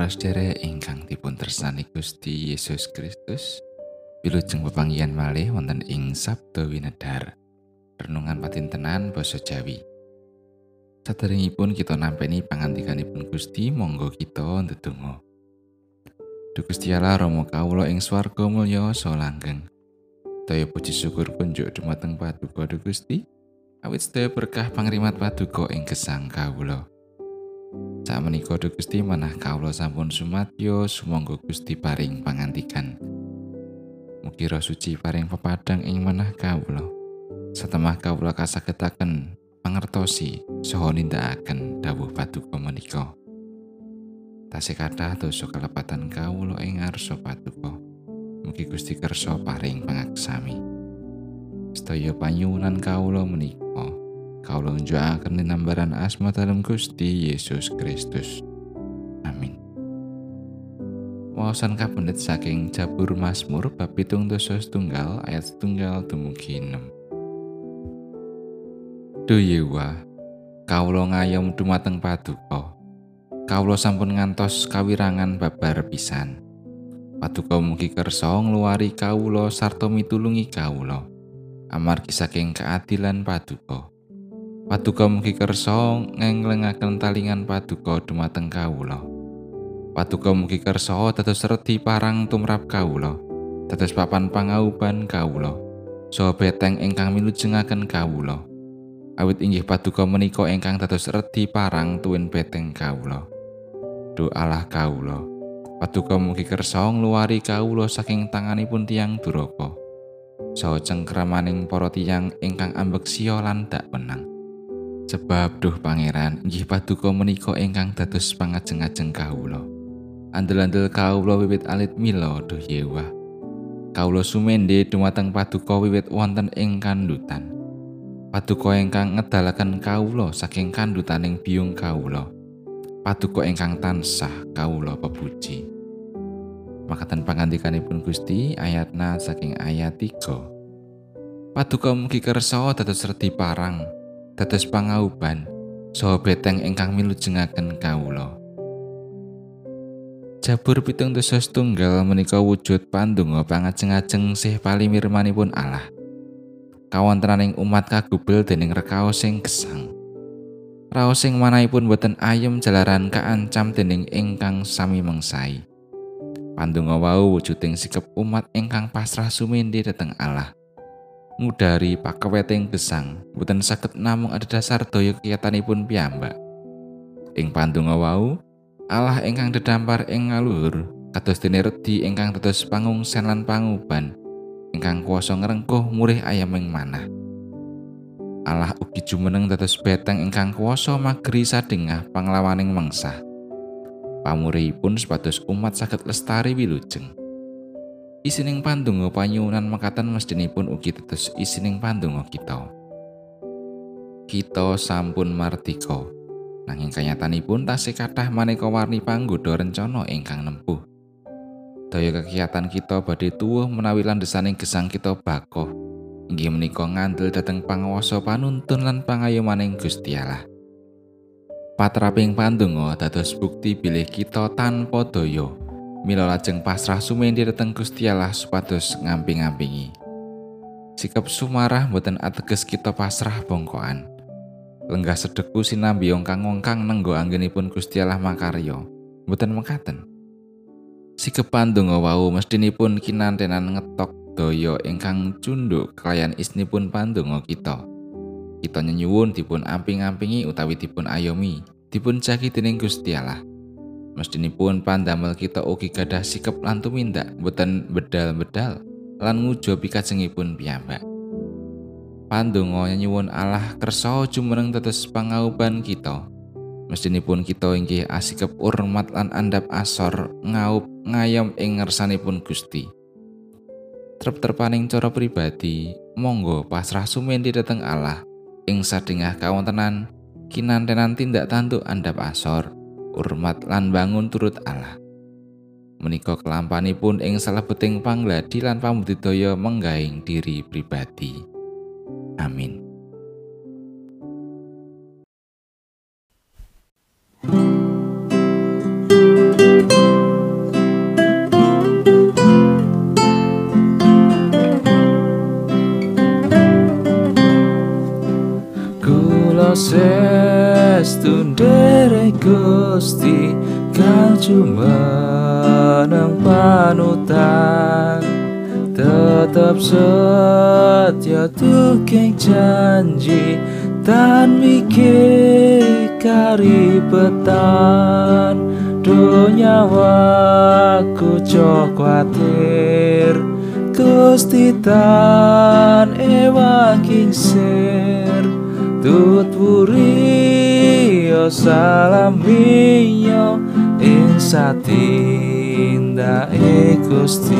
sedherek ingkang dipun tresnani Gusti Yesus Kristus, wilujeng pepanggihan malih wonten ing Sabda Winedhar. Renungan patintenan basa Jawi. Saderengipun kita nampeni pangandikanipun Gusti, monggo kita ndedonga. Duh Gusti Allah Rama kawula ing swarga mulya so langgeng. Daya puji syukur kunjuk dumateng Paduka Gusti, awit sedaya berkah pangrimat Paduka ing gesang kawula. Sak menika Gusti manah kawula sampun sumadyo sumangga Gusti paring pangantikan. Mugi roh suci paring pepadang ing manah kawula. Satemah kawula kasagetaken pangertosi saha nindakaken dawuh Paduka menika. Tasih kathah dosa kalepatan kawula ing ngarsa Paduka. Mugi Gusti kersa paring pangaksami. Sedaya panyuwunan kawula menika Kaulo njuakaken nambaran asma dalam Gusti Yesus Kristus. Amin. Wawasan kapendet saking Jabur Mazmur bab pitung dosa setunggal ayat setunggal dumugi 6. Duh Yewa, kaulo ngayom dumateng paduka. Kaulo sampun ngantos kawirangan babar pisan. Paduka mugi kersa ngluwari kawula sarta mitulungi kawula. Amargi saking keadilan paduka. Paduka mugi kersa ngenglengaken talingan paduka dumateng kawula. Paduka mugi kersa dados redi parang tumrap kawula. Dados papan pangauban kawula. Saha beteng ingkang milujengaken kawula. Awit inggih paduka menika ingkang dados redi parang tuwin beteng kawula. Duh Allah kawula. Paduka mugi kersa ngluwari kawula saking tanganipun tiang duraka. Saha cengkramaning para tiyang ingkang ambeksya lan dak penang. Sebab duh pangeran inggih paduka menika ingkang dados pangajeng-ajeng kawula. Andel-andel kawula wiwit alit mila duh yewa. Kawula sumende dumateng paduka wiwit wonten ing kandutan. Paduka ingkang ngedalaken kawula saking kandutaning biung kawula. Paduka ingkang tansah kawula pepuji. Makaten pangandikanipun Gusti ayatna saking ayat 3. Paduka mugi kersa dados redi parang dados pangauban saha beteng ingkang milujengaken kawula. Jabur pitung dosa setunggal menika wujud pandonga pangajeng-ajeng sih palimirmanipun Allah. Kawontenaning umat kagubel dening rekaos sing gesang. Raos sing manahipun boten ayem jalaran kaancam dening ingkang sami mengsai. Pandonga wau wujuding sikap umat ingkang pasrah sumindi dhateng Allah. Ngudari pakeweting gesang boten saged namung ada dasar daya keyatanipun piyambak. Ing pandonga wau Allah ingkang dedampar ing ngaluhur kados dene redi ingkang dados pangungsen lan panguban ingkang kuasa ngrengkuh murih ayaming manah. Allah ugi jumeneng dados beteng ingkang kuasa magri sadengah panglawaning mengsah. Pamurihipun sepados umat saged lestari wilujeng isining pandonga panyuwunan mekaten mestinipun ugi tetes isining pandonga kita. Kita sampun martika. Nanging kanyatanipun tasih kathah maneka warni panggoda rencana ingkang nempuh. Daya kegiatan kita badhe tuwuh menawi landesaning gesang kita bakoh. Inggih menika ngandel dhateng panguwasa panuntun lan pangayomaning Gusti Allah. Patraping pandonga dados bukti bilih kita tanpa daya Mila lajeng pasrah sumendi dhateng Gusti Allah supados ngamping-ampingi. Sikap sumarah mboten ateges kita pasrah bongkoan. Lenggah sedeku sinambi kang wongkang nenggo anggenipun Gusti Allah makarya. Mboten mekaten. Sikap pandonga wau mestinipun kinantenan ngetok daya ingkang cunduk kalian isnipun pandonga kita. Kita nyenyuwun dipun amping-ampingi utawi dipun ayomi, dipun jagi dening Gusti. Mestinipun pandamel kita ugi gadah sikap lan tumindak boten bedal-bedal lan ngujo pikajengipun piyambak. Pandonga nyuwun Allah kersa jumeneng tetes pangauban kita. Mestinipun kita inggih asikep urmat lan andap asor ngaup ngayom ing ngersanipun Gusti. Trep-terpaning cara pribadi, monggo pasrah sumendi dhateng Allah ing sadengah kawontenan kinantenan tindak tanduk andap asor urmat lan bangun turut Allah. Menika kelampanipun ing salebeting pangladi lan pambudidaya menggaing diri pribadi. Amin. Kulo estu dere gusti kau cuma nang panutan. Tetap setia tukeng janji tan mikir kari petan dunia waku cok khawatir Gusti tan ewa kingsir. Tut salaminya insa tindak ikusti e